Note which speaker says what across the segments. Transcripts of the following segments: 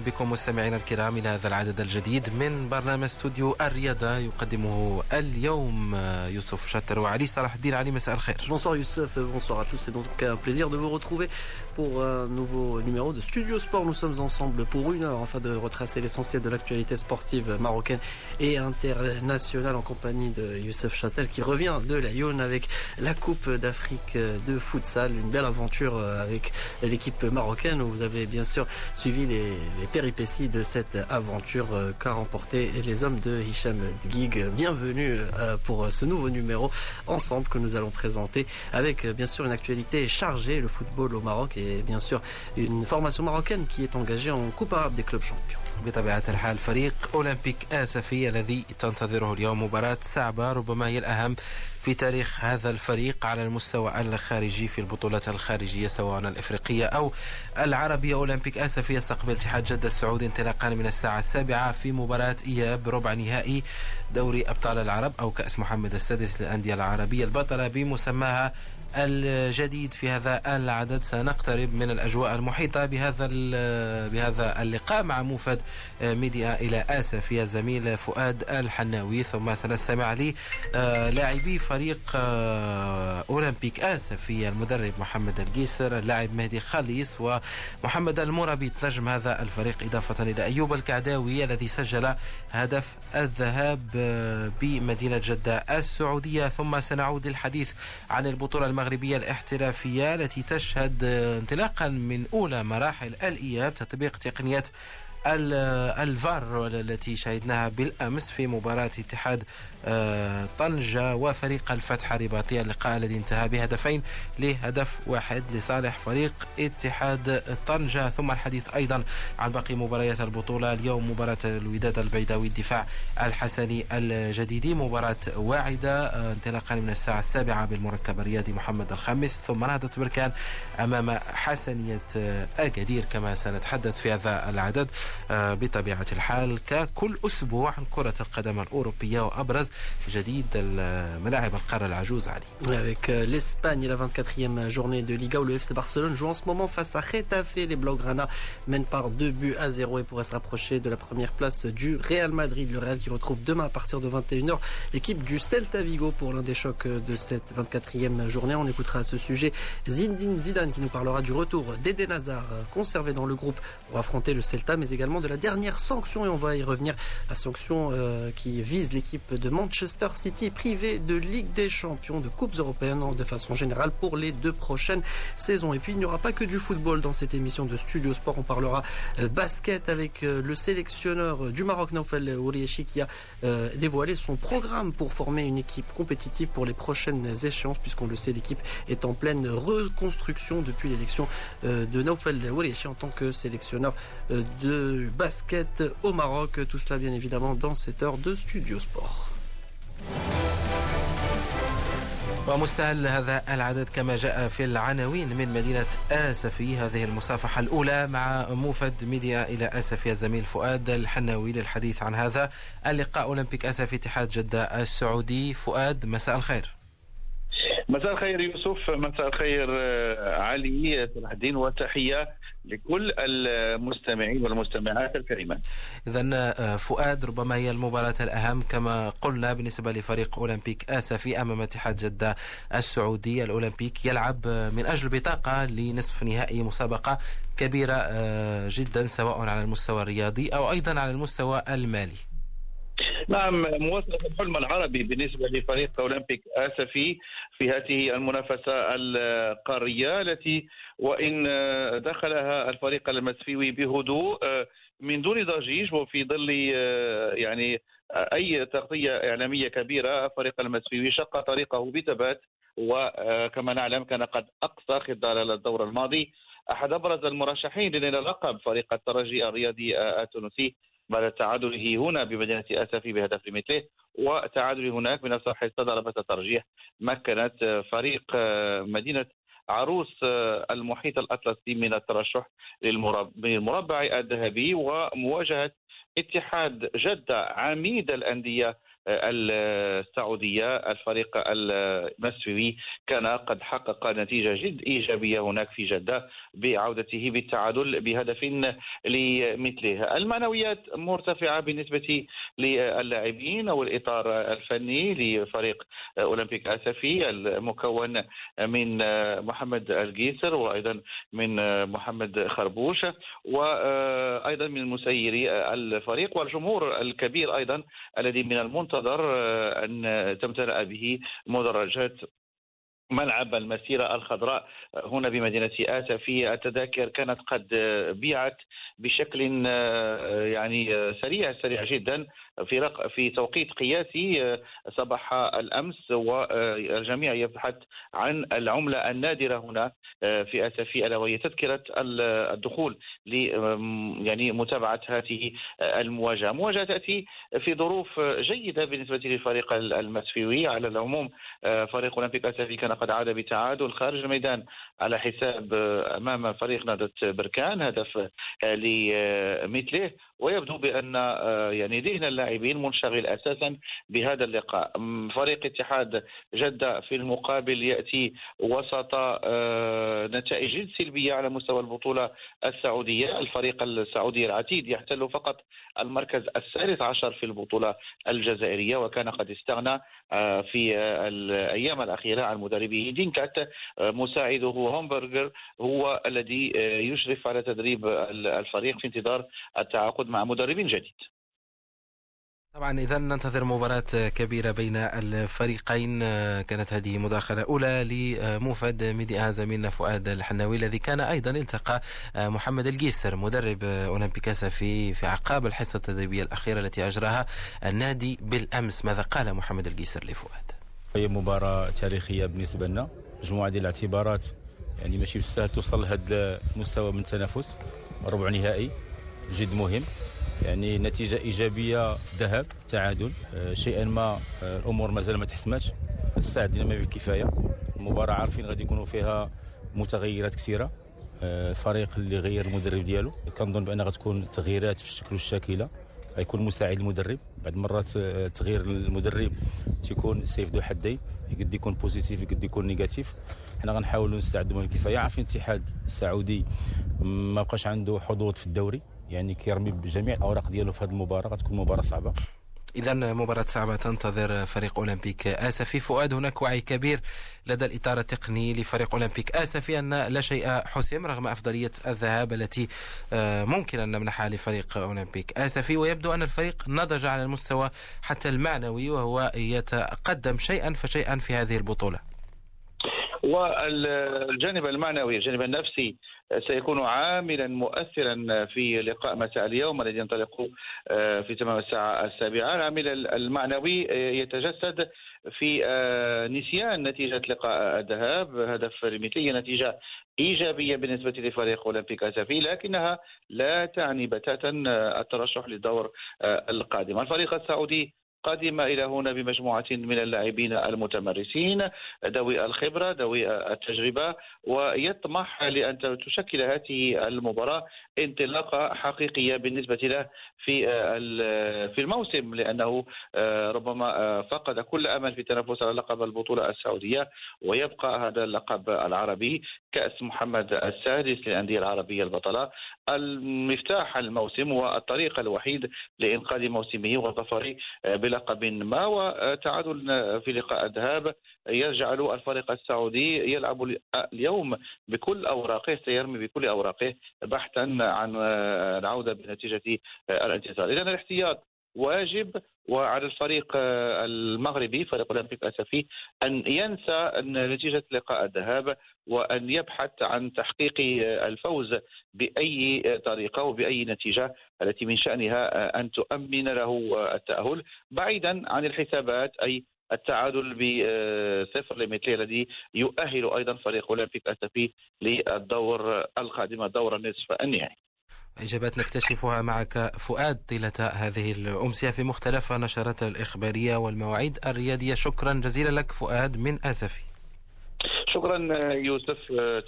Speaker 1: بكم مستمعينا الكرام إلى هذا العدد الجديد من برنامج استوديو الرياضة يقدمه اليوم يوسف شاتر وعلي صلاح الدين علي مساء الخير.
Speaker 2: Bonsoir Youssef, bonsoir à tous. C'est donc un plaisir de vous retrouver pour un nouveau numéro de Studio Sport. Nous sommes ensemble pour une heure afin de retracer l'essentiel de l'actualité sportive marocaine et internationale en compagnie de Youssef Châtel qui revient de la Yonne avec la Coupe d'Afrique de futsal. Une belle aventure avec l'équipe marocaine où vous avez bien sûr suivi les, péripéties de cette aventure qu'a remporté les hommes de Hicham Gig. Bienvenue euh, pour ce nouveau numéro ensemble que nous allons présenter avec euh, bien sûr une actualité chargée, le football au Maroc et bien sûr une formation marocaine qui est engagée en Coupe arabe des clubs champions.
Speaker 1: بطبيعة الحال فريق أولمبيك آسفي الذي تنتظره اليوم مباراة صعبة ربما هي الأهم في تاريخ هذا الفريق على المستوى الخارجي في البطولات الخارجية سواء الإفريقية أو العربية. أولمبيك آسفي يستقبل اتحاد جدة السعودي انطلاقا من الساعة السابعة في مباراة إياب ربع نهائي دوري أبطال العرب أو كأس محمد السادس للأندية العربية البطلة بمسماها الجديد. في هذا العدد سنقترب من الأجواء المحيطة بهذا بهذا اللقاء مع موفد ميديا إلى آسف. يا زميل فؤاد الحناوي ثم سنستمع للاعبي فريق أولمبيك آسفي المدرب محمد القيسر اللاعب مهدي خليص ومحمد المرابي. نجم هذا الفريق إضافة إلى أيوب الكعداوي الذي سجل هدف الذهاب بمدينة جدة السعودية. ثم سنعود للحديث عن البطولة المغربية الاحترافية التي تشهد انطلاقا من أولى مراحل الإياب تطبيق تقنيه الفار التي شاهدناها بالأمس في مباراة اتحاد طنجة وفريق الفتح الرباطيه اللقاء الذي انتهى بهدفين لهدف واحد لصالح فريق اتحاد طنجة. ثم الحديث أيضا عن باقي مباريات البطولة. اليوم مباراة الوداد البيضاوي الدفاع الحسني الجديدي مباراة واعدة انطلاقا من الساعة السابعة بالمركب الرياضي محمد الخامس. ثم نهضة بركان أمام حسنية أكادير كما سنتحدث في هذا العدد. بطبيعة الحال ككل أسبوع عن كرة القدم الأوروبية وأبرز جديد ملاعب القارة العجوز علي.
Speaker 2: Avec l'Espagne, la 24e journée de Liga où le FC Barcelone joue en ce moment face à Getafe. Les Blaugrana mènent par 2 buts à 0 et pourraient se rapprocher de la première place du Real Madrid. Le Real qui retrouve demain à partir de 21h l'équipe du Celta Vigo pour l'un des chocs de cette 24e journée. On écoutera à ce sujet Zinedine Zidane qui nous parlera du retour d'Eden Hazard conservé dans le groupe pour affronter le Celta mais également de la dernière sanction et on va y revenir. La sanction euh, qui vise l'équipe de Manchester City privée de Ligue des Champions, de Coupes européennes de façon générale pour les deux prochaines saisons. Et puis il n'y aura pas que du football dans cette émission de Studio Sport. On parlera euh, basket avec euh, le sélectionneur du Maroc, Naufel Ouriechi, qui a dévoilé son programme pour former une équipe compétitive pour les prochaines échéances, puisqu'on le sait, l'équipe est en pleine reconstruction depuis l'élection de Naufel Ouriechi en tant que sélectionneur de basket au Maroc. Tout cela bien évidemment dans cette heure de Studio Sport.
Speaker 1: ومستهل هذا العدد كما جاء في العناوين من مدينة آسفي هذه المصافحة الأولى مع موفد ميديا إلى آسفي الزميل فؤاد الحناوي للحديث عن هذا اللقاء أولمبيك آسفي اتحاد جدة السعودي فؤاد مساء الخير
Speaker 3: مساء الخير يوسف مساء الخير علي صلاح الدين وتحية لكل المستمعين والمستمعات الكريمات.
Speaker 1: اذا فؤاد ربما هي المباراة الأهم كما قلنا بالنسبة لفريق أولمبيك اسفي أمام اتحاد جدة السعودي الأولمبيك يلعب من أجل بطاقة لنصف نهائي مسابقة كبيرة جدا سواء على المستوى الرياضي أو أيضا على المستوى المالي.
Speaker 3: نعم مواصلة الحلم العربي بالنسبة لفريق أولمبيك آسفي في هذه المنافسة القارية التي وإن دخلها الفريق المسفيوي بهدوء من دون ضجيج وفي ظل يعني أي تغطية إعلامية كبيرة فريق المسفيوي شق طريقه بثبات وكما نعلم كان قد أقصى خلال الدور الماضي. أحد أبرز المرشحين للقب فريق الترجي الرياضي التونسي بعد تعادله هنا بمدينة أسفي بهدف لمثله وتعادله هناك من صحيح ضربة الترجيح مكنت فريق مدينة عروس المحيط الأطلسي من الترشح للمربع الذهبي ومواجهة اتحاد جدة عميد الأندية السعودية الفريق المسوي كان قد حقق نتيجة جد إيجابية هناك في جدة بعودته بالتعادل بهدف لمثله. المعنويات مرتفعة بالنسبة للاعبين أو الإطار الفني لفريق أولمبيك أسفي المكون من محمد القيسر وأيضا من محمد خربوش وأيضا من مسيري الفريق والجمهور الكبير أيضا الذي من المنتظر أن تمتلأ به مدرجات ملعب المسيرة الخضراء هنا بمدينة آسفي التذاكر كانت قد بيعت بشكل يعني سريع سريع جدا. في رق... في توقيت قياسي صباح الأمس والجميع يبحث عن العملة النادرة هنا في أسفي ألا وهي تذكرة الدخول ل يعني متابعة هذه المواجهة، مواجهة تأتي في ظروف جيدة بالنسبة للفريق المسفيوي. على العموم فريق أولمبيك أسفي كان قد عاد بتعادل خارج الميدان على حساب أمام فريق نادة بركان هدف لمثله ويبدو بأن يعني ذهن اللاعبين منشغل أساسا بهذا اللقاء. فريق اتحاد جدة في المقابل يأتي وسط نتائج سلبية على مستوى البطولة السعودية. الفريق السعودي العتيد يحتل فقط المركز الثالث عشر في البطولة الجزائرية وكان قد استغنى في الأيام الأخيرة عن مدربه دينكات. مساعده هومبرجر هو الذي يشرف على تدريب الفريق في انتظار التعاقد مع مدرب جديد.
Speaker 1: طبعا اذا ننتظر مباراة كبيرة بين الفريقين. كانت هذه مداخلة أولى لموفد ميديا زميلنا فؤاد الحناوي الذي كان أيضا التقى محمد الجيسر مدرب اولمبيكاسا في في اعقاب الحصة التدريبية الأخيرة التي أجراها النادي بالأمس. ماذا قال محمد الجيسر لفؤاد؟
Speaker 4: هي مباراة تاريخية بالنسبة لنا مجموعة ديال الاعتبارات يعني ماشي بالسهل توصل لهذا المستوى من التنافس ربع نهائي جد مهم. يعني نتيجة إيجابية في الذهاب تعادل. آه، شيئا ما آه، الأمور مازال ما تحسماتش استعدنا ما بالكفاية. المباراة عارفين غادي يكونوا فيها متغيرات كثيرة. الفريق آه، اللي غير المدرب ديالو. كنظن بان غتكون تغييرات في الشكل والشكيلة. غيكون مساعد المدرب. بعد مرات تغيير المدرب تيكون سيف ذو حدين. يقد يكون positif يقد يكون négatif حنا غنحاولوا نستعدوا ما فيه الكفاية. عارفين الاتحاد السعودي ما بقاش عنده حظوظ في الدوري. يعني كيرمي بجميع الأوراق ديالو في هذه المباراة غتكون مباراة صعبة.
Speaker 1: إذا مباراة صعبة تنتظر فريق أولمبيك آسفي. فؤاد هناك وعي كبير لدى الإطار التقني لفريق أولمبيك آسفي أن لا شيء حسم رغم أفضلية الذهاب التي آه، ممكن أن نمنحها لفريق أولمبيك آسفي. ويبدو أن الفريق نضج على المستوى حتى المعنوي وهو يتقدم شيئا فشيئا في هذه البطولة.
Speaker 3: والجانب المعنوي الجانب النفسي سيكون عاملا مؤثرا في لقاء مساء اليوم الذي ينطلق آه، في تمام الساعة السابعة. العامل المعنوي آه، يتجسد في آه، نسيان نتيجة لقاء الذهاب هدف المثلية نتيجة إيجابية بالنسبة لفريق أولمبيك أسافي لكنها لا تعني بتاتا الترشح للدور القادم. الفريق السعودي قادمة إلى هنا بمجموعة من اللاعبين المتمرسين ذوي الخبرة ذوي التجربة ويطمح لأن تشكل هذه المباراة انطلاقة حقيقية بالنسبة له في في الموسم لأنه ربما فقد كل أمل في التنافس على لقب البطولة السعودية ويبقى هذا اللقب العربي كأس محمد السادس للأندية العربية البطلة. المفتاح الموسم والطريق الوحيد لإنقاذ موسمه والظفر بلقب ما. وتعادل في لقاء الذهاب يجعل الفريق السعودي يلعب اليوم بكل أوراقه سيرمي بكل أوراقه بحثا عن العودة بنتيجة الانتصار اذا الاحتياط واجب وعلى الفريق المغربي فريق أولمبيك اسفي أن ينسى نتيجة لقاء الذهاب وأن يبحث عن تحقيق الفوز بأي طريقة وبأي نتيجة التي من شأنها أن تؤمن له التأهل. بعيدا عن الحسابات أي التعادل بصفر لمثله الذي يؤهل أيضا فريق أولمبيك اسفي للدور القادم الدور النصف النهائي.
Speaker 1: إجابات نكتشفها معك فؤاد طيلة هذه الأمسية في مختلف النشرات الإخبارية والمواعيد الرياضية شكرا جزيلا لك فؤاد من آسفي.
Speaker 3: شكرا يوسف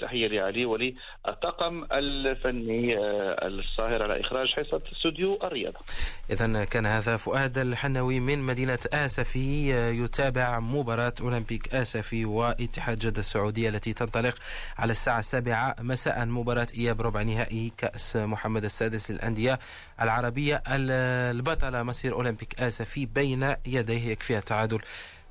Speaker 3: تحية لعلي وللطاقم الفني الصاهر على إخراج حصة استوديو الرياضة.
Speaker 1: اذا كان هذا فؤاد الحنوي من مدينة آسفي يتابع مباراة أولمبيك آسفي واتحاد جدة السعودية التي تنطلق على الساعة السابعة مساء مباراة إياب ربع نهائي كأس محمد السادس للأندية العربية البطلة مسير أولمبيك آسفي بين يديه يكفيها التعادل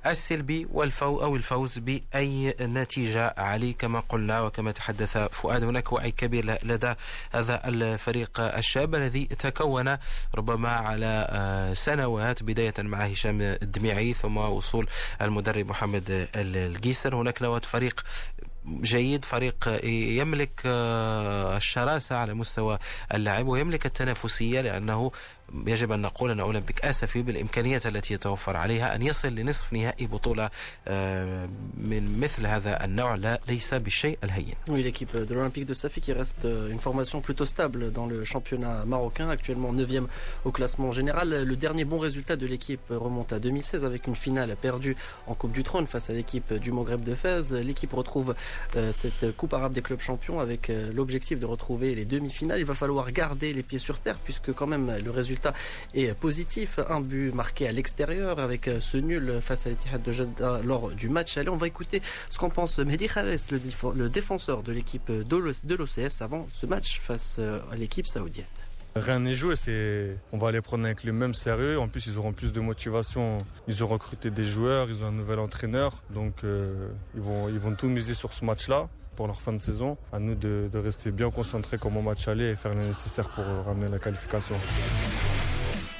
Speaker 1: السلبي والفو أو الفوز بأي نتيجة علي كما قلنا وكما تحدث فؤاد هناك وعي كبير لدى هذا الفريق الشاب الذي تكون ربما على آه، سنوات بداية مع هشام الدميعي ثم وصول المدرب محمد الجيسر. هناك نواة فريق جيد فريق يملك آه، الشراسة على مستوى اللاعب ويملك التنافسية لأنه يجب أن نقول أن أولمبيك آسفي بالإمكانيات التي يتوفر عليها أن يصل لنصف نهائي بطولة euh, من مثل هذا النوع لا ليس بالشيء الهين.
Speaker 2: Oui, l'équipe de l'Olympique de Safi qui reste euh, une formation plutôt stable dans le championnat marocain, actuellement 9e au classement général. Le dernier bon résultat de l'équipe remonte à 2016 avec une finale perdue en Coupe du Trône face à l'équipe du Maghreb de Fès. L'équipe retrouve euh, cette Coupe arabe des clubs champions avec euh, l'objectif de retrouver les demi-finales. Il va falloir garder les pieds sur terre puisque quand même le résultat est positif. Un but marqué à l'extérieur avec euh, ce nul face à l'Etihad de Jeddah lors du match. Allez, on va écouter ce qu'en pense Mehdi Khalès, le, défenseur de l'équipe de l'OCS avant ce match face euh, à l'équipe saoudienne.
Speaker 5: Rien n'est joué, c'est on va les prendre avec le même sérieux. En plus, ils auront plus de motivation. Ils ont recruté des joueurs, ils ont un nouvel entraîneur, donc euh, ils vont ils vont tout miser sur ce match-là pour leur fin de saison. À nous de, de rester bien concentrés comme au match aller et faire le nécessaire pour ramener la qualification.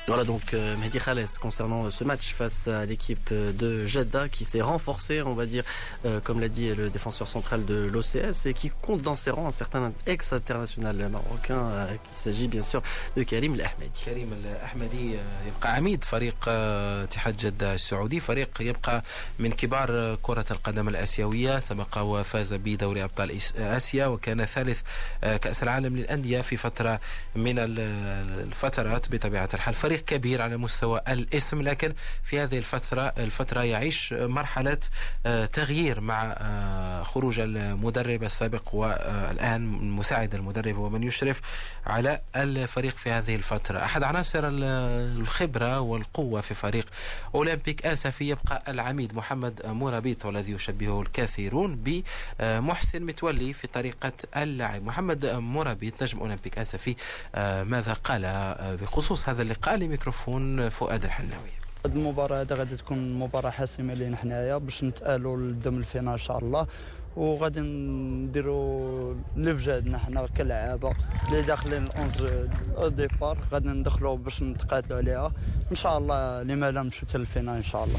Speaker 2: Voilà donc euh, Mehdi Khalès concernant euh, ce match face à l'équipe euh, de Jeddah qui s'est renforcée, on va dire, comme l'a dit le défenseur central de l'OCS et qui compte dans ses rangs un certain ex-international marocain qu'il s'agit bien sûr de Karim Lahmedi.
Speaker 1: Karim Lahmedi يبقى عميد فريق اتحاد جدة السعودي فريق يبقى من كبار كرة القدم الآسيوية سبق وفاز بدوري أبطال آسيا وكان ثالث كأس العالم للأندية في فترة من الفترات بطبيعة الحال فريق كبير على مستوى الاسم لكن في هذه الفترة الفترة يعيش مرحلة آه، تغيير مع آه، خروج المدرب السابق والآن مساعد المدرب هو من يشرف على الفريق في هذه الفترة. أحد عناصر الخبرة والقوة في فريق أولمبيك آسفي يبقى العميد محمد مرابيط والذي يشبهه الكثيرون بمحسن متولي في طريقة اللعب. محمد مرابيط نجم أولمبيك آسفي آه، ماذا قال؟ بخصوص هذا اللقاء لميكروفون فؤاد الحناوي.
Speaker 6: المباراة هذه غادي تكون مباراة حاسمة لينا حنايا باش نتأهلوا للدم الفينال إن شاء الله. وغادي نديروا اللي في حنا كلعابة اللي داخلين ال onze départ غادي ندخلوا باش نتقاتلوا عليها. إن شاء الله لما لا نمشيو حتى لل finale إن شاء الله.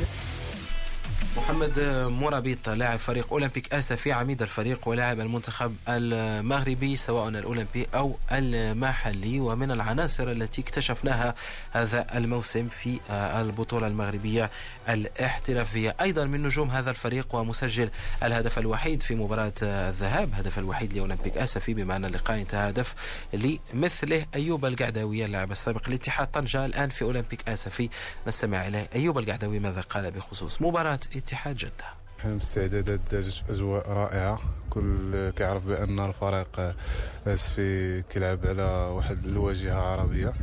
Speaker 1: محمد مرابيط لاعب فريق أولمبيك اسفي عميد الفريق ولاعب المنتخب المغربي سواء الأولمبي أو المحلي. ومن العناصر التي اكتشفناها هذا الموسم في البطولة المغربية الاحترافية. أيضا من نجوم هذا الفريق ومسجل الهدف الوحيد في مباراة الذهاب هدف الوحيد لأولمبيك اسفي بما ان اللقاء انتهى هدف لمثله أيوب القعداوي اللاعب السابق لاتحاد طنجة الآن في أولمبيك اسفي نستمع إليه. أيوب القعداوي ماذا قال بخصوص مباراة اتحاد جدة.
Speaker 7: استعدادات أجواء رائعة. كل كيعرف بأن الفريق اسفي كيلعب على واحد الواجهة عربية.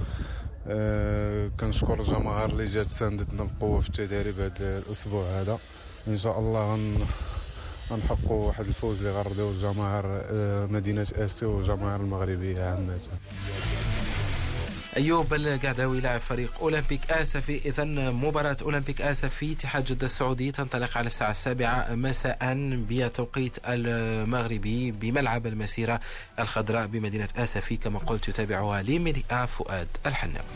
Speaker 7: أه كنشكر الجماهير اللي جات ساندتنا بقوه في التدريب هذا الأسبوع هذا. إن شاء الله غن غنحققوا واحد الفوز اللي غنرضيو الجماهير أه مدينة آسيو والجماهير المغربية عامة.
Speaker 1: أيوب القعداوي لاعب فريق أولمبيك اسفي اذا مباراة أولمبيك اسفي اتحاد جدة السعودي تنطلق على الساعة السابعة مساء بتوقيت المغربي بملعب المسيرة الخضراء بمدينة اسفي كما قلت يتابعها لميديا فؤاد الحناوي.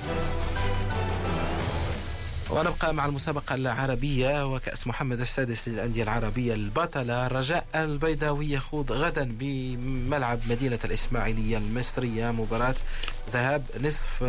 Speaker 1: ونبقى مع المسابقة العربية وكأس محمد السادس للأندية العربية البطلة رجاء البيضاوي يخوض غدا بملعب مدينة الإسماعيلية المصرية. مباراة ذهاب نصف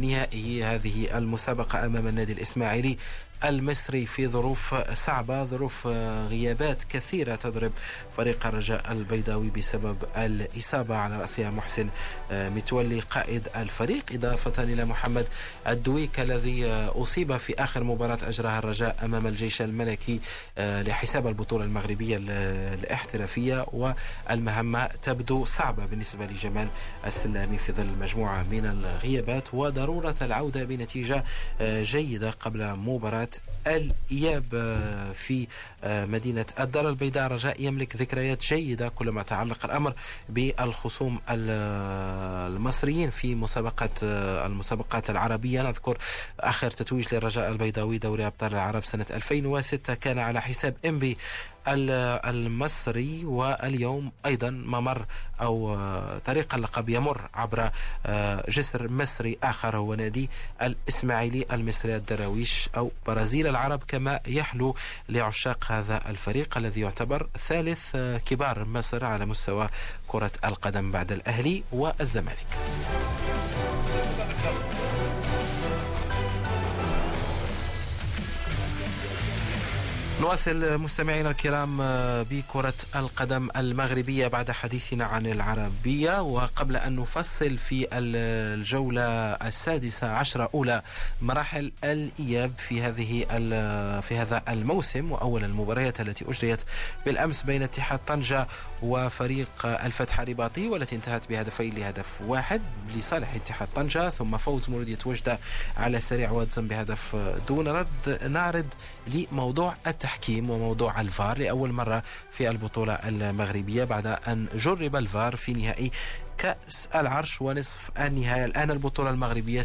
Speaker 1: نهائي هذه المسابقة أمام النادي الإسماعيلي. المصري في ظروف صعبة ظروف غيابات كثيرة تضرب فريق الرجاء البيضاوي بسبب الإصابة على رأسها محسن متولي قائد الفريق. إضافة إلى محمد الدويك الذي أصيب في آخر مباراة أجراها الرجاء أمام الجيش الملكي لحساب البطولة المغربية الاحترافية. والمهمة تبدو صعبة بالنسبة لجمال السلامي في ظل مجموعة من الغيابات وضرورة العودة بنتيجة جيدة قبل مباراة that الإياب في مدينة الدار البيضاء. رجاء يملك ذكريات جيدة كلما تعلق الأمر بالخصوم المصريين في مسابقة المسابقات العربية. نذكر آخر تتويج للرجاء البيضاوي دوري أبطال العرب سنة 2006 كان على حساب إنبي المصري واليوم أيضا ممر أو طريق اللقب يمر عبر جسر مصري آخر هو نادي الإسماعيلي المصري الدراويش أو برازيل. العرب كما يحلو لعشاق هذا الفريق الذي يعتبر ثالث كبار مصر على مستوى كرة القدم بعد الأهلي والزمالك. نواصل مستمعينا الكرام بكرة القدم المغربية بعد حديثنا عن العربية. وقبل أن نفصل في الجولة السادسة عشرة أولى مراحل الإياب في هذه في هذا الموسم وأول المباريات التي أجريت بالأمس بين اتحاد طنجة وفريق الفتح الرباطي والتي انتهت بهدفين لهدف واحد لصالح اتحاد طنجة. ثم فوز مولودية وجدة على سريع واتزن بهدف دون رد. نعرض لموضوع التحكيم وموضوع الفار لأول مرة في البطولة المغربية بعد أن جرب الفار في نهائي كأس العرش ونصف النهاية الآن البطولة المغربية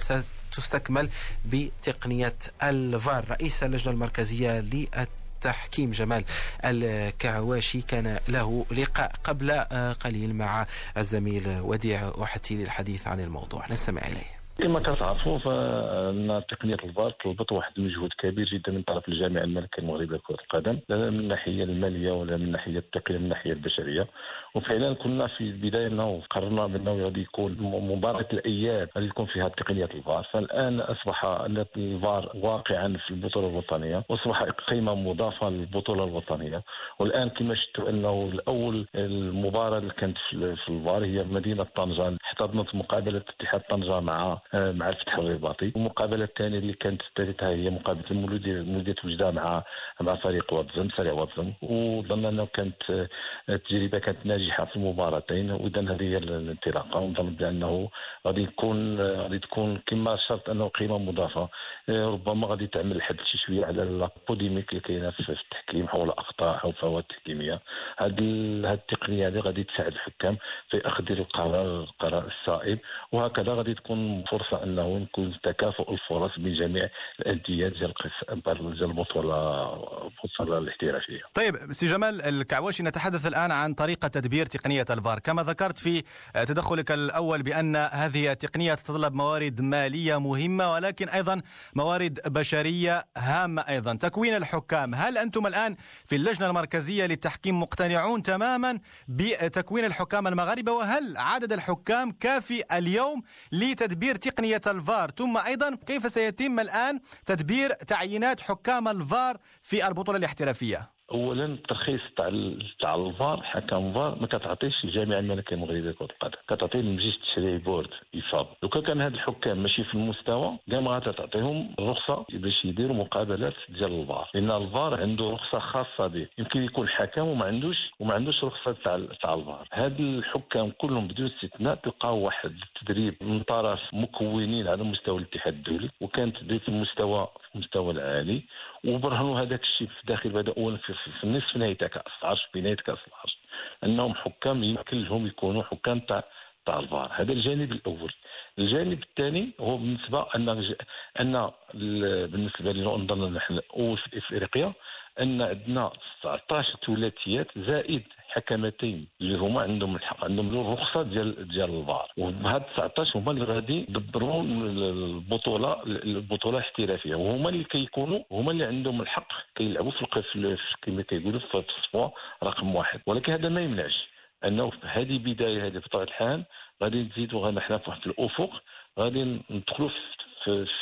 Speaker 1: ستستكمل بتقنية الفار. رئيس اللجنة المركزية للتحكيم جمال الكعواشي كان له لقاء قبل قليل مع الزميل وديع وحتي للحديث عن الموضوع. نستمع إليه.
Speaker 8: كما كتعرفوا فأن تقنية الفار طلبت واحد المجهود كبير جدا من طرف الجامعة الملكية المغربيه لكره القدم لا من الناحية المالية ولا من الناحية التقنية من الناحية البشرية. وفعلا كنا في البداية إنه قررنا بأنه غادي يكون مباراة الأياب غادي تكون فيها تقنية الفار. فالآن أصبح الفار واقعا في البطولة الوطنية وأصبح قيمة مضافة للبطولة الوطنية. والآن كما شفتوا إنه الأول المباراة اللي كانت في الفار هي مدينة طنجه احتضنت مقابلة اتحاد طنجه مع مع الفتح الرباطي. والمقابلة الثانية اللي كانت الثالثة هي مقابلة المولوديه مولودية وجدة مع مع فريق واتزن فريق واتزن وظن إنه كانت التجربة كانت ناجحة. في المباراتين واذا هذه هي الانطلاقة. ونظن بأنه غادي يكون غادي تكون كما شرط أنه قيمة مضافة. ربما غادي تعمل حد شي شوية على البوديميك اللي كاينة في التحكيم حول أخطاء أو فوات تحكيمية. هذه التقنية هذه غادي تساعد الحكام في أخذ القرار القرار الصائب. وهكذا غادي تكون فرصة أنه يكون تكافؤ الفرص بين جميع الأندية ديال البطوله البطوله الاحترافية.
Speaker 9: طيب سي جمال الكعواشي نتحدث الآن عن طريقة تدبير تقنية الفار، كما ذكرت في تدخلك الأول بأن هذه التقنية تتطلب موارد مالية مهمة ولكن أيضا موارد بشرية هامة أيضا، تكوين الحكام، هل أنتم الآن في اللجنة المركزية للتحكيم مقتنعون تماما بتكوين الحكام المغاربة؟ وهل عدد الحكام كافي اليوم لتدبير تقنية الفار؟ ثم أيضا كيف سيتم الآن تدبير تعيينات حكام الفار في البطولة الاحترافية؟
Speaker 8: اولا الترخيص تاع تاع الفار حكم فار ما كتعطيش الجامعة الملكيه المغربيه لكره القدم كتعطي المجلس التشريعي board إيفاب لو كان هاد الحكام ماشي في المستوى كاع ما غتعطيهم الرخصة باش يديروا مقابلات ديال الفار. لأن الفار عنده رخصة خاصة به. يمكن يكون حكم وما عندوش وما عندوش رخصة تاع تاع الفار. هاد الحكام كلهم بدون استثناء تلقاو واحد التدريب من طرف مكونين على مستوى الاتحاد الدولي وكان تدريب في المستوى المستوى العالي. وبرهنوا هذاك الشيء في داخل بدا اولا في, النصف نهائي تاع كاس العرش في نهاية كاس العرش أنهم حكام يمكن لهم يكونوا حكام تاع تاع الفار. هذا الجانب الأول. الجانب الثاني هو بالنسبة ان أن بالنسبة لنا نحن في إفريقيا أن عندنا 19 ثلاثيات زائد حكمتين اللي هما عندهم الحق عندهم الرخصة ديال ديال الفار. وهاد 19 هما اللي غادي يدبروا البطولة البطولة الاحترافية. وهما اللي كيكونوا هما اللي عندهم الحق كيلعبوا في كما كيقولوا في الصفوه رقم واحد. ولكن هذا ما يمنعش أنه في هذه بداية هذه بطبيعه الحال غادي نزيدوا نحن في واحد الأفق غادي ندخلوا في,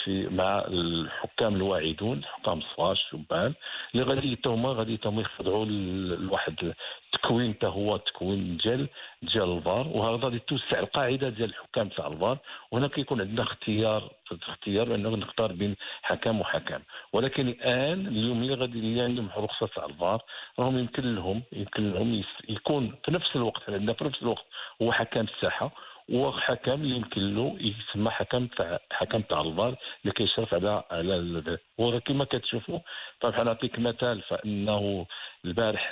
Speaker 8: في مع الحكام الواعدون الحكام الصغار الشبان اللي غادي هما غادي هما يخضعوا لواحد التكوين حتى هو تكوين ديال ديال الفار وهذا غادي توسع القاعدة ديال الحكام تاع الفار. وهنا كيكون عندنا اختيار اختيار بانه نختار بين حكم وحكم ولكن الآن اليوم اللي غادي اللي عندهم رخصة تاع الفار راهم يمكن لهم يمكن لهم يكون في نفس الوقت عندنا في نفس الوقت هو حكم الساحة. وحكم اللي يمكن له يسمى حكم تاع حكم تاع الفار اللي كيشرف على على وكما كتشوفوا. طبعا نعطيك مثال فإنه البارح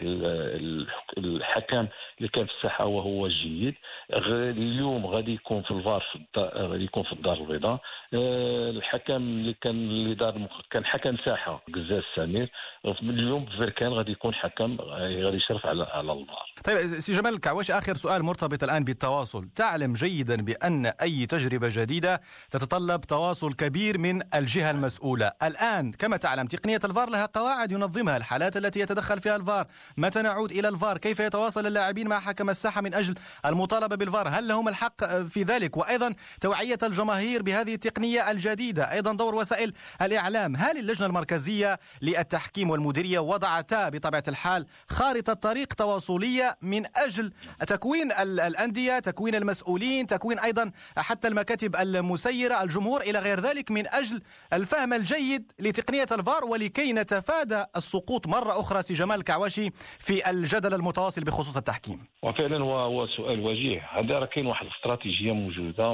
Speaker 8: الحكم اللي كان في الساحه وهو جيد. اليوم غادي يكون في الفار غادي يكون في الدار البيضاء. آه، الحكم اللي كان اللي دار كان حكم ساحة قزاز سمير. اليوم في بركان غادي يكون حكم غادي يشرف على على الفار
Speaker 9: طيب سي جمال الكعواشي آخر سؤال مرتبط الآن بالتواصل. تعلم جيدا بأن أي تجربة جديدة تتطلب تواصل كبير من الجهة المسؤولة. الآن كما تعلم تقنية الفار لها قواعد ينظمها الحالات التي يتدخل فيها الفار. متى نعود إلى الفار؟ كيف يتواصل اللاعبين مع حكم الساحة من أجل المطالبة بالفار؟ هل لهم الحق في ذلك؟ وأيضا توعية الجماهير بهذه التقنية الجديدة. أيضا دور وسائل الإعلام. هل اللجنة المركزية للتحكيم والمديرية وضعتا بطبيعة الحال خارطة طريق تواصلية من أجل تكوين الأندية تكوين المسؤولين تكوين أيضا حتى المكاتب المسيرة الجمهور إلى غير ذلك من أجل الفهم الجيد لتقنية الفار ولكي نتفادى السقوط مرة أخرى. سي جمال الكعواشي في الجدل المتواصل بخصوص التحكيم.
Speaker 8: وفعلا هو سؤال وجيه. هذا راه كاين واحد الاستراتيجية موجودة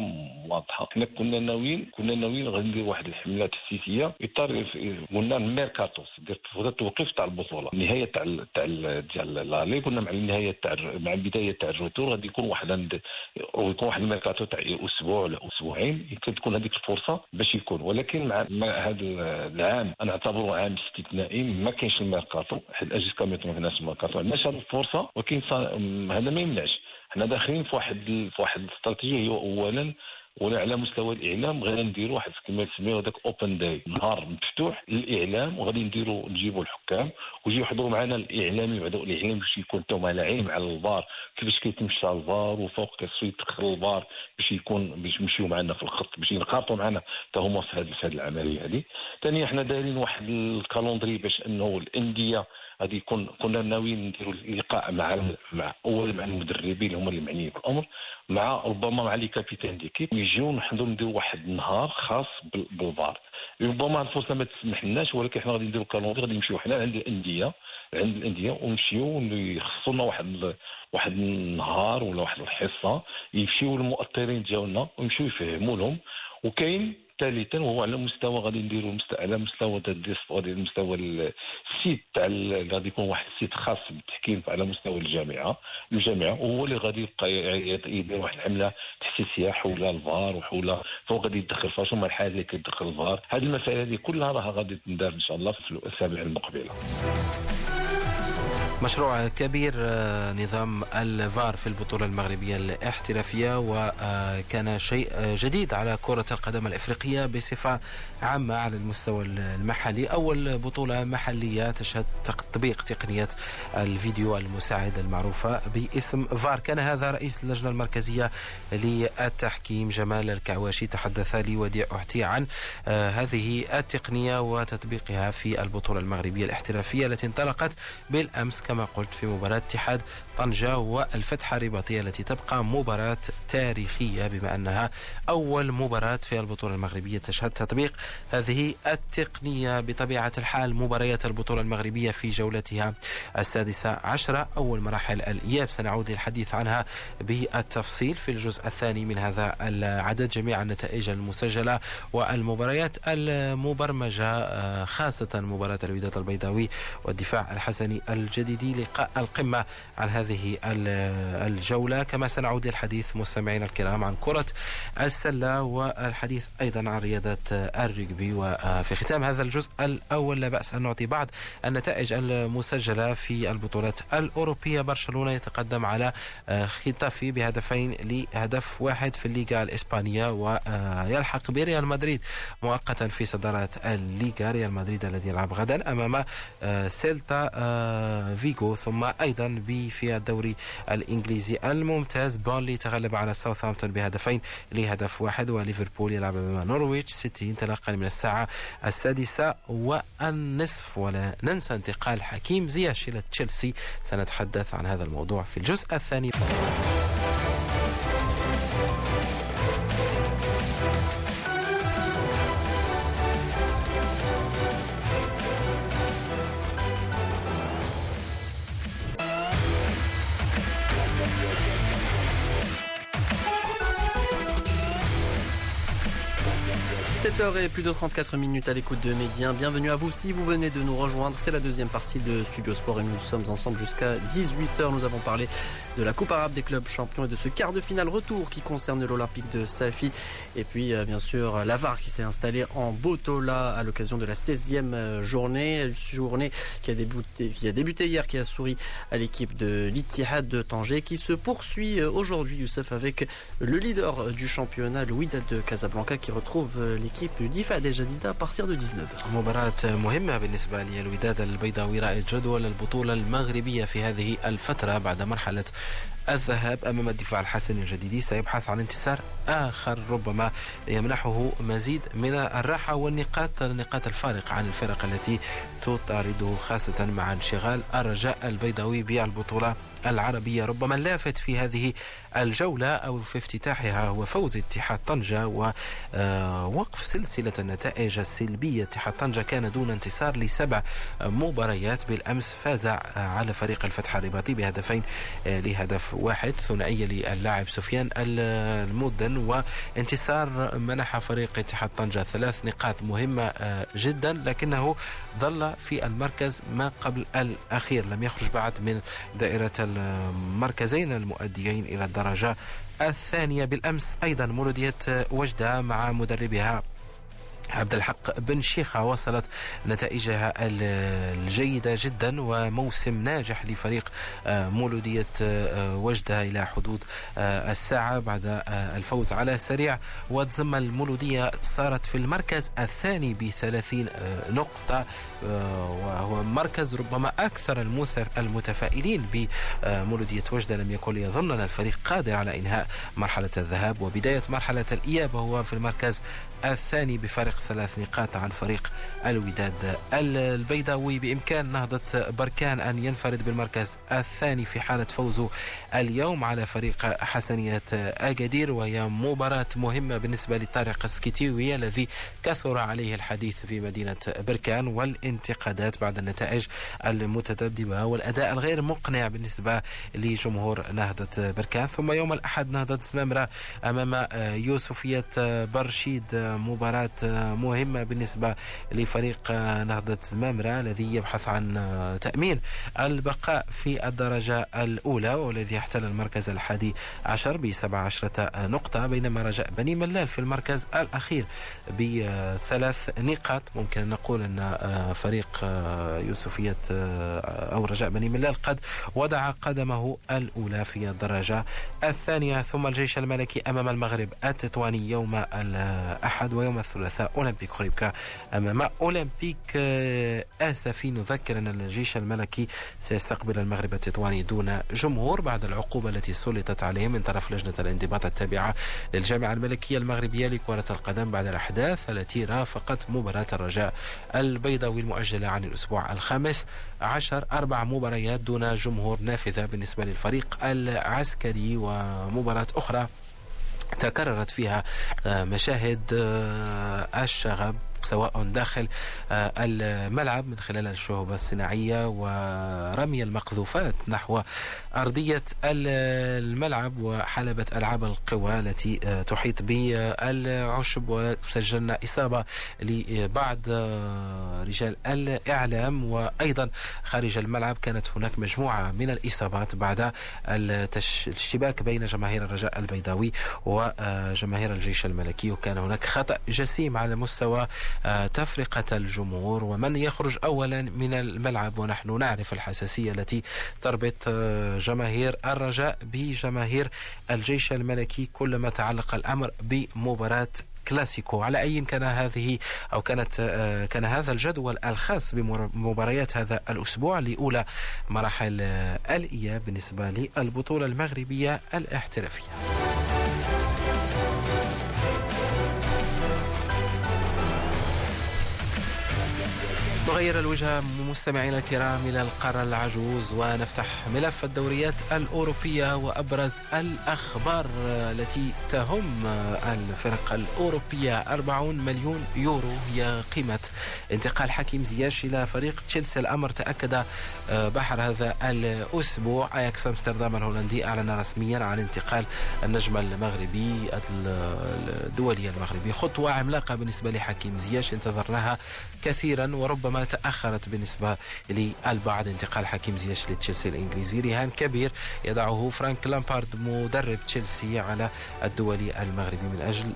Speaker 8: واضحه حنا كنا ناويين كنا ناويين غادي ندير واحد الحمله تحسيسيه اطار قلنا الميركاتو دير التوقيف تاع البطوله النهايه تاع تاع ديال لا لي قلنا مع النهاية تاع مع البداية تاع retour غادي يكون واحد عند ويكون واحد الميركاتو تاع أسبوع ولا أسبوعين يمكن تكون هذيك الفرصة باش يكون. ولكن مع هذا العام أنا أعتبره عام استثنائي ما كاينش الميركاتو. حيت كاميتون الناس ما عندناش هذه الفرصه ولكن هذا ما يمنعش. حنا داخلين في واحد في واحد الاستراتيجية هي اولا ولا على مستوى الإعلام غادي نديروا واحد كما تسميو هذاك open day نهار مفتوح للإعلام وغادي نديروا نجيبوا الحكام ويجيو يحضروا معنا الإعلامي بعد الاعلام باش يكون حتى على علم على الفار كيفاش كيتمشى الفار وفوق كيفاش يدخل الفار باش يكون باش يمشيو معنا في الخط باش ينخرطوا معنا حتى هما في هذه العملية هذه. ثانيا حنا دايرين واحد ال calendrier باش أنه الإندية غادي يكون كنا ناويين نديروا اللقاء مع مع أول مع المدربين هما اللي معنيين بالامر مع ربما مع les capitaines d'équipe. يجيو نحضروا نديروا واحد النهار خاص بالفار. ربما الفرصة ما تسمح لناش ولكن حنا غادي نديروا calendrier غادي نمشيو حنا عند الأندية عند الأندية ونمشيو يخصوا لنا واحد واحد النهار ولا واحد الحصة يمشيو المؤطرين ديالنا ويمشيو يفهموا لهم وكاين ثالثا وهو على مستوى غادي نديروا على مستوى غادي المستوى ال site تاع غادي يكون واحد ال site خاص بالتحكيم على مستوى الجامعة الجامعة وهو اللي غادي يبقى يدير واحد الحملة تحسيسيه حول الفار وحول فهو غادي يدخل فاش هما الحاجات اللي كيدخل الفار. هذه المسائل هذه كلها راه غادي تندار إن شاء الله في الأسابيع المقبلة.
Speaker 1: مشروع كبير آه، نظام الفار في البطولة المغربية الاحترافية وكان شيء جديد على كرة القدم الإفريقية بصفة عامة على المستوى المحلي. أول بطولة محلية تشهد تطبيق تقنية الفيديو المساعد المعروفة باسم فار. كان هذا رئيس اللجنة المركزية للتحكيم جمال الكعواشي. تحدث لي وديع أحتي عن آه، هذه التقنية وتطبيقها في البطولة المغربية الاحترافية التي انطلقت بالأمس. كما قلت في مباراة اتحاد طنجة والفتحة الرباطية التي تبقى مباراة تاريخية بما أنها أول مباراة في البطولة المغربية تشهد تطبيق هذه التقنية. بطبيعة الحال مباريات البطولة المغربية في جولتها السادسة عشرة أول مراحل الإياب. سنعود للحديث عنها بالتفصيل في الجزء الثاني من هذا العدد جميع النتائج المسجلة والمباريات المبرمجة آه، خاصة مباراة الوداد البيضاوي والدفاع الحسني الجديد. لقاء القمة عن هذه الجولة. كما سنعود للحديث مستمعينا الكرام عن كرة السلة والحديث أيضا عن رياضة الرجبي وفي ختام هذا الجزء الأول لا بأس أن نعطي بعض النتائج المسجلة في البطولات الأوروبية. برشلونة يتقدم على ختافي بهدفين لهدف واحد في الليغا الإسبانية ويلحق بريال مدريد مؤقتا في صدارة الليغا. ريال مدريد الذي يلعب غدا أمام سيلتا في فيغو ثم أيضا في الدوري الإنجليزي الممتاز. بيرنلي تغلب على ساوثهامبتون بهدفين لهدف واحد وليفربول يلعب أمام نورويتش. سيتي انطلاقا من الساعة السادسة والنصف. ولا ننسى انتقال حكيم زياش إلى تشيلسي. سنتحدث عن هذا الموضوع في الجزء الثاني.
Speaker 2: Et plus de 34 minutes à l'écoute de Médien. Bienvenue à vous si vous venez de nous rejoindre. C'est la deuxième partie de Studio Sport et nous sommes ensemble jusqu'à 18h. Nous avons parlé de la Coupe arabe des clubs champions et de ce quart de finale retour qui concerne l'Olympique de Safi. Et puis, euh, bien sûr, la VAR qui s'est installée en Botola à l'occasion de la 16e euh, journée. Journée qui a débuté, qui a débuté hier, qui a souri à l'équipe de l'Ittihad de Tanger, qui se poursuit euh, aujourd'hui, Youssef, avec le leader du championnat, Wydad de Casablanca, qui retrouve l'équipe دفاع جديدة à partir de 19
Speaker 1: مباراة مهمة بالنسبة للوداد البيضاوي رائد جدول البطولة المغربية في هذه الفترة بعد مرحلة الذهاب أمام الدفاع الحسني الجديدي سيبحث عن انتصار آخر ربما يمنحه مزيد من الراحة والنقاط نقاط الفارق عن الفرق التي تطارده خاصة مع انشغال الرجاء البيضاوي بالبطولة العربية. ربما اللافت في هذه الجولة أو في افتتاحها هو فوز اتحاد طنجة ووقف آه، سلسلة النتائج السلبية. اتحاد طنجة كان دون انتصار لسبع مباريات بالأمس فاز على فريق الفتح الرباطي بهدفين آه، لهدف واحد ثنائية للاعب سفيان المدن وانتصار منح فريق اتحاد طنجة ثلاث نقاط مهمة آه، جدا لكنه ظل في المركز ما قبل الأخير. لم يخرج بعد من دائرة المركزين المؤديين إلى الدرجة الثانية. بالأمس أيضا مولودية وجدة مع مدربها عبد الحق بن شيخة وصلت نتائجها الجيدة جدا وموسم ناجح لفريق آه، مولودية آه، وجدة إلى حدود آه، الساعة بعد الفوز على سريع. وتزم المولودية صارت في المركز الثاني بثلاثين نقطة وهو مركز ربما أكثر المتفائلين بمولودية وجدة. لم يكن ليظن أن الفريق قادر على إنهاء مرحلة الذهاب وبداية مرحلة الإياب وهو في المركز الثاني بفارق ثلاث نقاط عن فريق الوداد البيضاوي. بإمكان نهضة بركان أن ينفرد بالمركز الثاني في حالة فوزه اليوم على فريق حسنية أكادير وهي مباراة مهمة بالنسبة لطارق السكيتيوي الذي كثر عليه الحديث في مدينة بركان والانتقادات بعد النتائج المتذبذبة والأداء الغير مقنع بالنسبة لجمهور نهضة بركان. ثم يوم الأحد نهضة زمامرة أمام يوسفية برشيد. مباراة مهمة بالنسبة لفريق نهضة زمامرة الذي يبحث عن تأمين البقاء في الدرجة الأولى والذي يحتل المركز الحادي عشر بسبع عشرة نقطة بينما رجاء بني ملال في المركز الأخير بثلاث نقاط. ممكن أن نقول أن فريق يوسفية أو رجاء بني ملال قد وضع قدمه الأولى في الدرجة الثانية. ثم الجيش الملكي أمام المغرب التطواني يوم الأحد ويوم الثلاثاء أولمبيك خريبكا أمام أولمبيك آه، آسفي. نذكر أن الجيش الملكي سيستقبل المغرب التطواني دون جمهور بعد العقوبة التي سلطت عليه من طرف لجنة الانضباط التابعة للجامعة الملكية المغربية لكرة القدم بعد الأحداث التي رافقت مباراة الرجاء البيضاوي المؤجلة عن الأسبوع الخامس. عشر أربع مباريات دون جمهور نافذة بالنسبة للفريق العسكري ومباراة أخرى تكررت فيها آه، مشاهد آه، الشغب. سواء داخل آه، الملعب من خلال الشهبة الصناعية ورمي المقذوفات نحو أرضية الملعب وحلبة ألعاب القوى التي آه، تحيط بالعشب وسجلنا إصابة لبعض آه، رجال الإعلام. وأيضا خارج الملعب كانت هناك مجموعة من الإصابات بعد الاشتباك بين جماهير الرجاء البيضاوي وجماهير الجيش الملكي. وكان هناك خطأ جسيم على مستوى تفرقة الجمهور ومن يخرج أولا من الملعب. ونحن نعرف الحساسية التي تربط آه، جماهير الرجاء بجماهير الجيش الملكي كلما تعلق الأمر بمباراة كلاسيكو. على أي كان هذه أو كانت كان هذا الجدول الخاص بمباريات هذا الأسبوع لأولى مراحل الإياب بالنسبة للبطولة المغربية الاحترافية. نغير الوجهة مستمعينا الكرام إلى القارة العجوز ونفتح ملف الدوريات الأوروبية وأبرز الأخبار التي تهم الفرق الأوروبية. 40 مليون يورو هي قيمة انتقال حكيم زياش إلى فريق تشيلسي. الأمر تأكد بحر هذا الأسبوع. أياكس أمستردام الهولندي أعلن رسميا عن انتقال النجم المغربي الدولي المغربي. خطوة عملاقة بالنسبة لحكيم زياش. انتظرناها كثيرا وربما تأخرت بالنسبة للبعض. انتقال حكيم زياش لتشيلسي الإنجليزي. رهان كبير يضعه فرانك لامبارد مدرب تشيلسي على الدولي المغربي. من أجل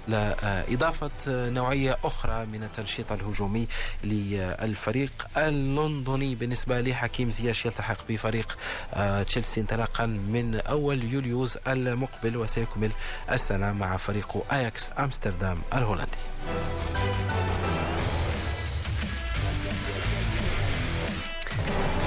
Speaker 1: إضافة نوعية أخرى من التنشيط الهجومي للفريق اللندني. بالنسبة لحكيم زياش يلتحق بفريق تشيلسي انطلاقا من أول يوليوز المقبل وسيكمل السنة مع فريق أياكس أمستردام الهولندي.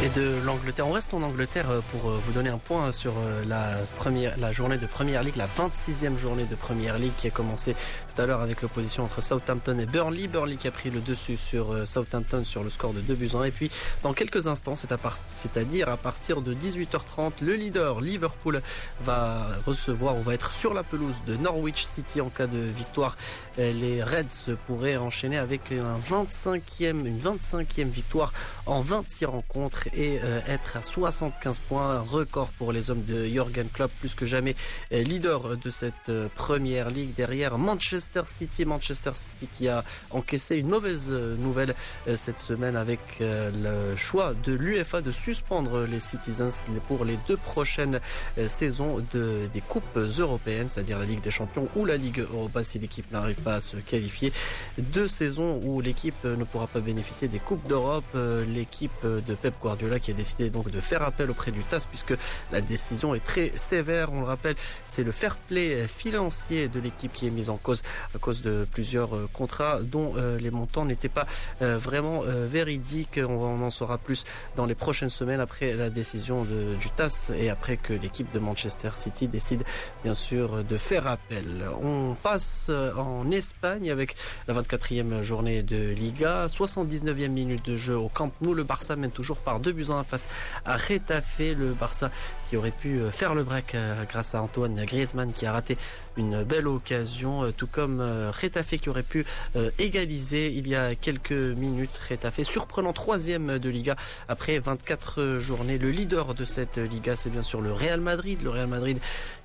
Speaker 2: Et de l'Angleterre. On reste en Angleterre euh, pour euh, vous donner un point sur euh, la première, la journée de Première League, la 26e journée de Première League qui a commencé tout à l'heure avec l'opposition entre Southampton et Burnley. Burnley qui a pris le dessus sur Southampton sur le score de 2 buts 1. Et puis, dans quelques instants, c'est-à-dire à partir de 18h30, le leader Liverpool va recevoir ou va être sur la pelouse de Norwich City en cas de victoire. Les Reds pourraient enchaîner avec un 25e, une 25e victoire en 26 rencontres et euh, être à 75 points, record pour les hommes de Jürgen Klopp, plus que jamais euh, leader de cette euh, première ligue derrière Manchester City. Manchester City qui a encaissé une mauvaise nouvelle cette semaine avec le choix de l'UFA de suspendre les Citizens pour les deux prochaines saisons de, des coupes européennes, c'est-à-dire la Ligue des Champions ou la Ligue Europa si l'équipe n'arrive pas à se qualifier. Deux saisons où l'équipe ne pourra pas bénéficier des coupes d'Europe. L'équipe de Pep Guardiola Guardiola qui a décidé donc de faire appel auprès du TAS puisque la décision est très sévère. On le rappelle, c'est le fair play financier de l'équipe qui est mis en cause à cause de plusieurs euh, contrats dont euh, les montants n'étaient pas euh, vraiment véridiques. On en saura plus dans les prochaines semaines après la décision du TAS et après que l'équipe de Manchester City décide bien sûr de faire appel. On passe en Espagne avec la 24e journée de Liga, 79e minute de jeu au Camp Nou. Le Barça mène toujours par 2 buts 1 face à Retafe, le Barça qui aurait pu euh, faire le break euh, grâce à Antoine Griezmann qui a raté une belle occasion, euh, tout comme Retafe qui aurait pu égaliser il y a quelques minutes. Retafe surprenant troisième de Liga après 24 journées. Le leader de cette Liga, c'est bien sûr le Real Madrid. Le Real Madrid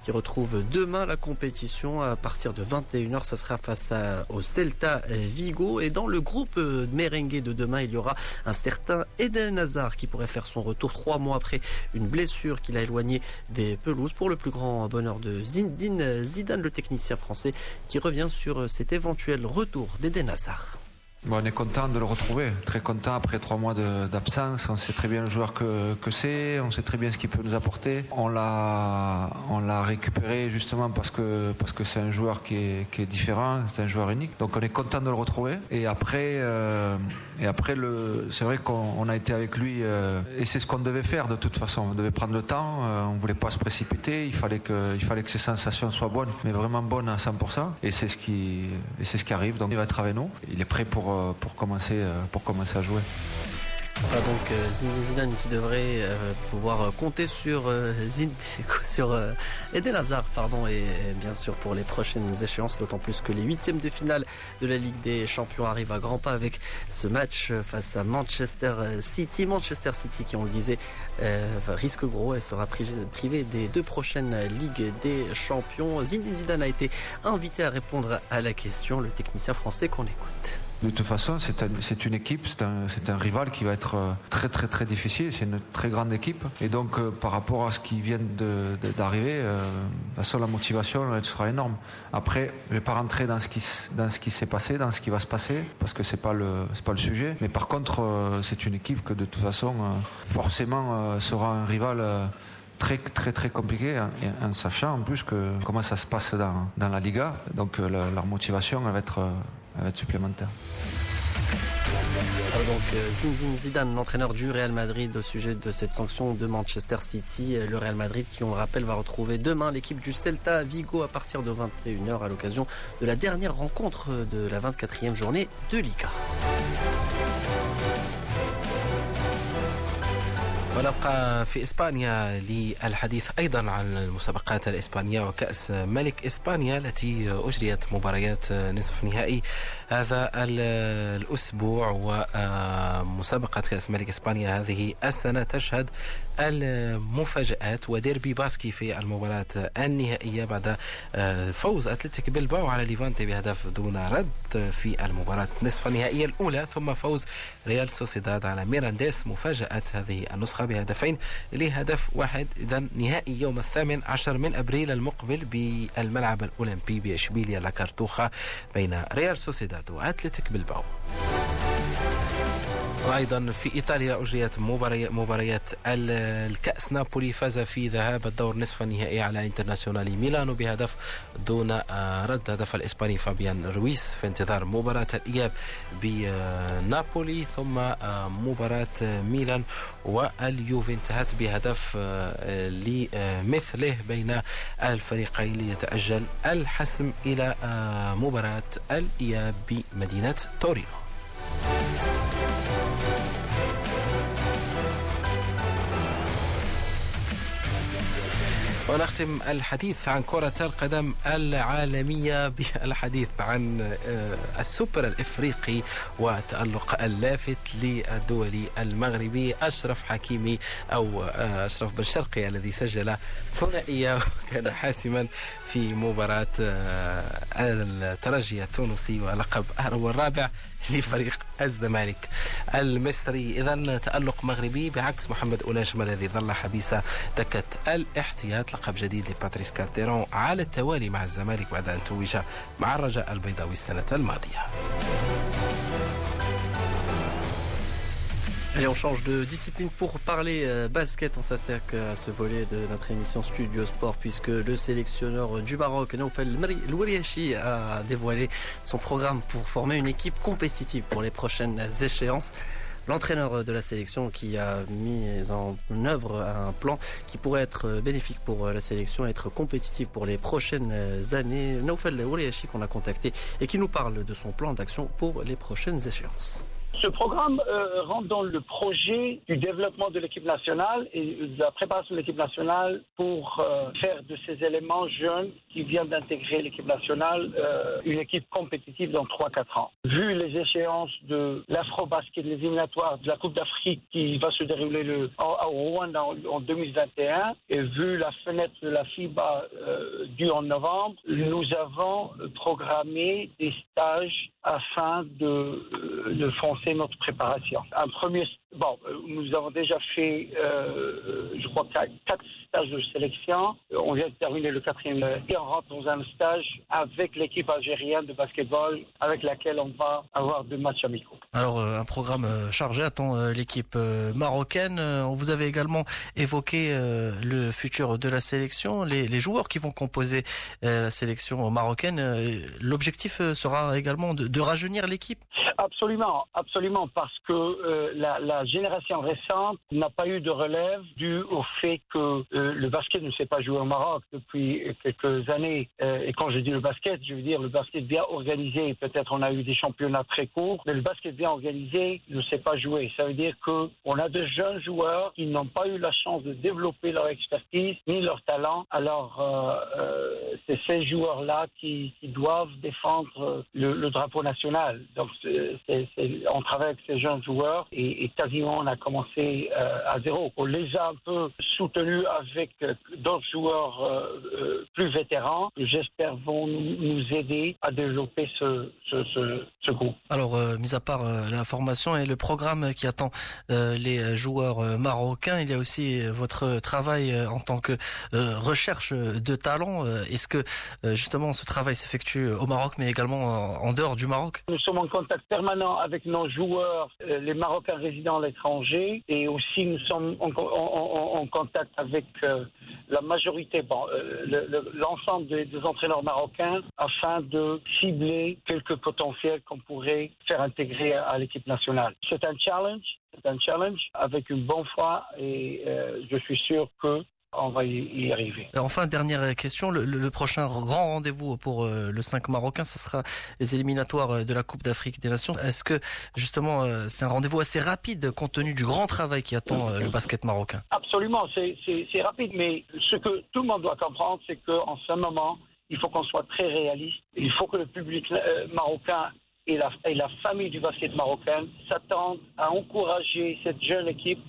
Speaker 2: qui retrouve demain la compétition à partir de 21h. Ça sera face au Celta Vigo. Et dans le groupe merengue de demain, il y aura un certain Eden Hazard qui pourrait faire son retour trois mois après une blessure qu'il a des pelouses pour le plus grand bonheur de Zindine Zidane, le technicien français, qui revient sur cet éventuel retour d'Eden Hazard.
Speaker 10: On est content de le retrouver, très content après trois mois d'absence. On sait très bien le joueur que, que c'est, on sait très bien ce qu'il peut nous apporter. On l'a, on l'a récupéré justement parce que parce que c'est un joueur qui est, qui est différent, c'est un joueur unique. Donc on est content de le retrouver. Et après, euh, et après le, c'est vrai qu'on a été avec lui euh, et c'est ce qu'on devait faire de toute façon. On devait prendre le temps, euh, on voulait pas se précipiter. Il fallait que, fallait que ses sensations soient bonnes, mais vraiment bonnes à 100%. Et c'est ce qui, ce qui arrive. Donc il va être avec nous. Il est prêt pour euh, pour, commencer, euh, pour commencer à jouer.
Speaker 2: Donc euh, Zidane qui devrait pouvoir compter sur sur Eden pardon et, bien sûr pour les prochaines échéances d'autant plus que les huitièmes de finale de la Ligue des Champions arrivent à grands pas avec ce match face à Manchester City. Manchester City qui on le disait risque gros et sera privé des deux prochaines Ligues des Champions. Zinedine Zidane a été invité à répondre à la question. Le technicien français qu'on écoute
Speaker 10: de toute façon, c'est une équipe, c'est un, rival qui va être euh, très très très difficile. C'est une très grande équipe. Et donc, euh, par rapport à ce qui vient d'arriver, euh, la motivation sera énorme. Après, je vais pas rentrer dans ce qui ce s'est passé, dans ce qui va se passer, parce que le c'est pas le sujet. Mais par contre, c'est une équipe que de toute façon, forcément, sera un rival très très très compliqué en, sachant en plus que comment ça se passe dans, la Liga. Donc leur motivation va être, elle va être supplémentaire.
Speaker 2: Donc euh, Zinedine Zidane, l'entraîneur du Real Madrid au sujet de cette sanction de Manchester City. Le Real Madrid qui, on le rappelle, va retrouver demain l'équipe du Celta Vigo à partir de 21h à l'occasion de la dernière rencontre de la 24e journée de Liga.
Speaker 1: ونبقى في إسبانيا للحديث أيضا عن المسابقات الإسبانية وكأس ملك إسبانيا التي أجريت مباريات نصف نهائي هذا الأسبوع ومسابقة كأس ملك إسبانيا هذه السنة تشهد المفاجآت وديربي باسكي في المباراة النهائية بعد فوز أتلتيك بلباو على ليفانتي بهدف دون رد في المباراة. نصف النهائية الأولى ثم فوز ريال سوسيداد على ميرانديس مفاجاه هذه النسخة بهدفين لهدف واحد. إذا نهائي يوم الثامن عشر من أبريل المقبل بالملعب الأولمبي بإشبيليا لاكارتوخا بين ريال سوسيداد وأتلتيك بلباو. وأيضا في إيطاليا أجريت مباريات الكأس نابولي فاز في ذهاب الدور نصف النهائي على انترناسيونالي ميلانو بهدف دون رد هدف الإسباني فابيان رويس في انتظار مباراة الإياب بنابولي ثم مباراة ميلان واليوفي انتهت بهدف لمثله بين الفريقين ليتأجل الحسم إلى مباراة الإياب بمدينة تورينو. ونختم الحديث عن كرة القدم العالمية بالحديث عن السوبر الإفريقي وتألق اللافت للدولي المغربي أشرف حكيمي أو أشرف بن شرقي الذي سجل ثنائية وكان حاسما في مباراة الترجي التونسي ولقب الرابع لفريق الزمالك المصري. اذا تألق مغربي بعكس محمد اوناجم الذي ظل حبيس دكة الاحتياط. لقب جديد لباتريس كارتيرون على التوالي مع الزمالك بعد أن توج مع الرجاء البيضاوي السنة الماضية.
Speaker 2: Allez, on change de discipline pour parler euh, basket. On s'attaque à ce volet de notre émission Studio Sport puisque le sélectionneur du Maroc, Noufel Louariachi, a dévoilé son programme pour former une équipe compétitive pour les prochaines échéances. L'entraîneur de la sélection qui a mis en œuvre un plan qui pourrait être bénéfique pour la sélection, être compétitif pour les prochaines années. Noufel Louariachi qu'on a contacté et qui nous parle de son plan d'action pour les prochaines échéances.
Speaker 11: Ce programme euh, rentre dans le projet du développement de l'équipe nationale et de la préparation de l'équipe nationale pour euh, faire de ces éléments jeunes qui viennent d'intégrer l'équipe nationale euh, une équipe compétitive dans 3-4 ans. Vu les échéances de l'afro-basket, les éliminatoires de la Coupe d'Afrique qui va se dérouler le, à Rwanda en, en, 2021 et vu la fenêtre de la FIBA due en novembre, nous avons programmé des stages afin de, de foncer notre préparation. Un premier, bon, nous avons déjà fait, euh, je crois, quatre stages de sélection. On vient de terminer le quatrième et on rentre dans un stage avec l'équipe algérienne de basketball avec laquelle on va avoir deux matchs amicaux.
Speaker 2: Alors, un programme chargé attend l'équipe marocaine. Vous avez également évoqué le futur de la sélection, les, joueurs qui vont composer la sélection marocaine. L'objectif sera également de, rajeunir l'équipe
Speaker 11: Absolument, absolument, parce que euh, la, génération récente n'a pas eu de relève dû au fait que euh, le basket ne s'est pas joué au Maroc depuis quelques années. Euh, et quand je dis le basket, je veux dire le basket bien organisé. Peut-être on a eu des championnats très courts, mais le basket organisé ne s'est pas joué. Ça veut dire que on a de jeunes joueurs qui n'ont pas eu la chance de développer leur expertise ni leur talent. Alors c'est ces joueurs-là qui, qui, doivent défendre le, le drapeau national. Donc on travaille avec ces jeunes joueurs et, et quasiment on a commencé euh, à zéro. On les a un peu soutenus avec euh, d'autres joueurs euh, plus vétérans que j'espère vont nous, aider à développer ce, ce, ce, ce groupe.
Speaker 2: Alors, mis à part la formation et le programme qui attend les joueurs marocains. Il y a aussi votre travail en tant que recherche de talent. Est-ce que justement ce travail s'effectue au Maroc, mais également en dehors du Maroc?
Speaker 11: Nous sommes en contact permanent avec nos joueurs, les Marocains résidant à l'étranger, et aussi nous sommes en, contact avec la majorité, bon, l'ensemble des, des entraîneurs marocains, afin de cibler quelques potentiels qu'on pourrait faire intégrer à l'équipe nationale. C'est un challenge, c'est un challenge avec une bonne foi et euh, je suis sûr que on va y arriver.
Speaker 2: Enfin, dernière question, le, prochain grand rendez-vous pour euh, le 5 marocain, ce sera les éliminatoires euh, de la Coupe d'Afrique des Nations. Est-ce que justement c'est un rendez-vous assez rapide compte tenu du grand travail qui attend le basket marocain?
Speaker 11: Absolument, c'est rapide, mais ce que tout le monde doit comprendre, c'est qu'en ce moment, il faut qu'on soit très réaliste. Il faut que le public euh, marocain et la, et la, famille du basket marocain s'attendent à encourager cette jeune équipe,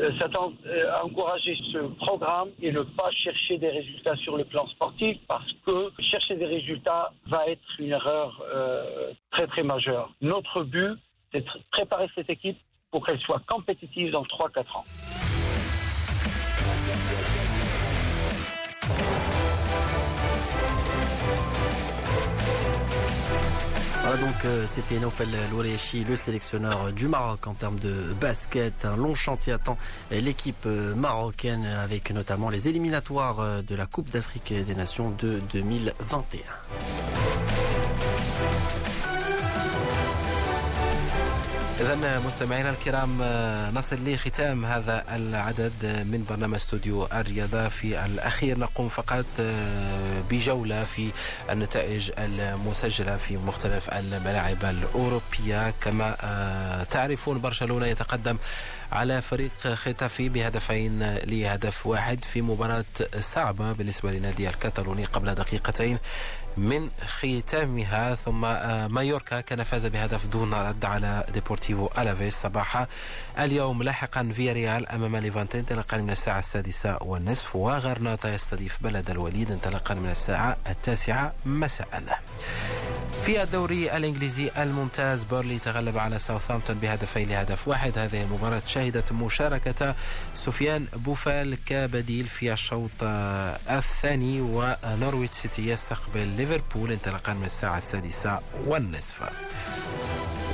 Speaker 11: euh, s'attendent euh, à encourager ce programme et ne pas chercher des résultats sur le plan sportif parce que chercher des résultats va être une erreur très très majeure. Notre but, c'est de préparer cette équipe pour qu'elle soit compétitive dans 3-4 ans.
Speaker 2: Voilà donc euh, c'était Nofel Lourechi, le sélectionneur du Maroc en termes de basket. Un long chantier attend l'équipe euh, marocaine avec notamment les éliminatoires euh, de la Coupe d'Afrique des Nations de 2021.
Speaker 1: إذا مستمعينا الكرام نصل لختام هذا العدد من برنامج استوديو الرياضة في الأخير. نقوم فقط بجولة في النتائج المسجلة في مختلف الملاعب الأوروبية. كما تعرفون برشلونة يتقدم على فريق ختافي بهدفين لهدف واحد في مباراة صعبة بالنسبة لنادي الكتالوني قبل دقيقتين. من ختامها ثم آه، مايوركا كان فاز بهدف دون رد على ديبورتيفو ألافيس. صباح اليوم لاحقا فياريال أمام ليفانتي انطلاقا من الساعة السادسة والنصف وغرناطة يستضيف بلد الوليد انطلاقا من الساعة التاسعة مساء. في الدوري الإنجليزي الممتاز بيرنلي تغلب على ساوثامبتون بهدفين لهدف واحد. هذه المباراة شهدت مشاركة سفيان بوفال كبديل في الشوط الثاني ونورويتش سيتي يستقبل ليفربول انطلاقا من الساعة السادسة والنصف.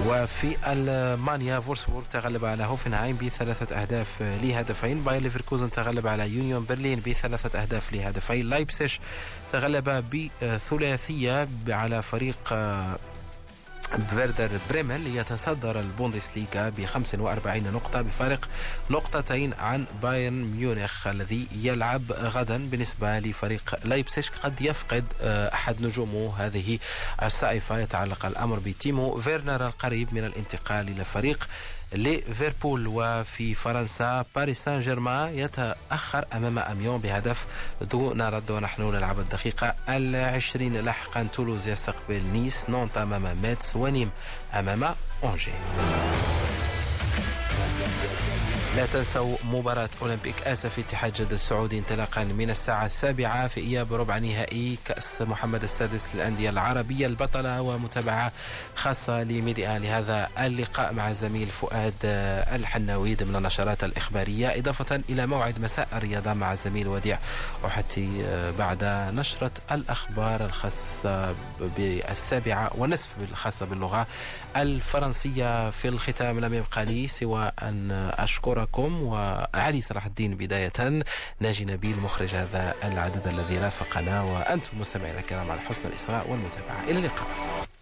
Speaker 1: وفي ألمانيا فولفسبورغ تغلب على هوفنهايم بثلاثة أهداف لهدفين. باير ليفركوزن تغلب على يونيون برلين بثلاثة أهداف لهدفين. لايبسيش تغلب بثلاثية على فريق فيردر بريمن يتصدر البوندسليغا ب 45 نقطة بفارق نقطتين عن بايرن ميونخ الذي يلعب غدا بالنسبة لفريق لايبسيش. قد يفقد آه، أحد نجومه هذه الصائفة يتعلق الأمر بتيمو فيرنر القريب من الانتقال إلى فريق ليفربول وفي فرنسا باريس سان جيرمان يتأخر أمام أميان بهدف دون رد ونحن نلعب الدقيقة العشرين لاحقا. تولوز يستقبل نيس نانت أمام ميتس ونيم أمام أونجي. لا تنسوا مباراة أولمبيك آسفي اتحاد جدة السعودي انطلاقا من الساعة السابعة في إياب ربع نهائي كأس محمد السادس للأندية العربية البطلة ومتابعة خاصة لميدي1 لهذا اللقاء مع الزميل فؤاد الحناوي ضمن النشرات الإخبارية. إضافة إلى موعد مساء الرياضة مع الزميل وديع وحتي بعد نشرة الأخبار الخاصة بالسابعة ونصف الخاصة باللغة الفرنسية في الختام لم يبقى لي سوى أن أشكركم وعلي صلاح الدين بداية. ناجي نبيل مخرج هذا العدد الذي رافقنا وأنتم مستمعينا الكرام على حسن الإصغاء والمتابعة. إلى اللقاء.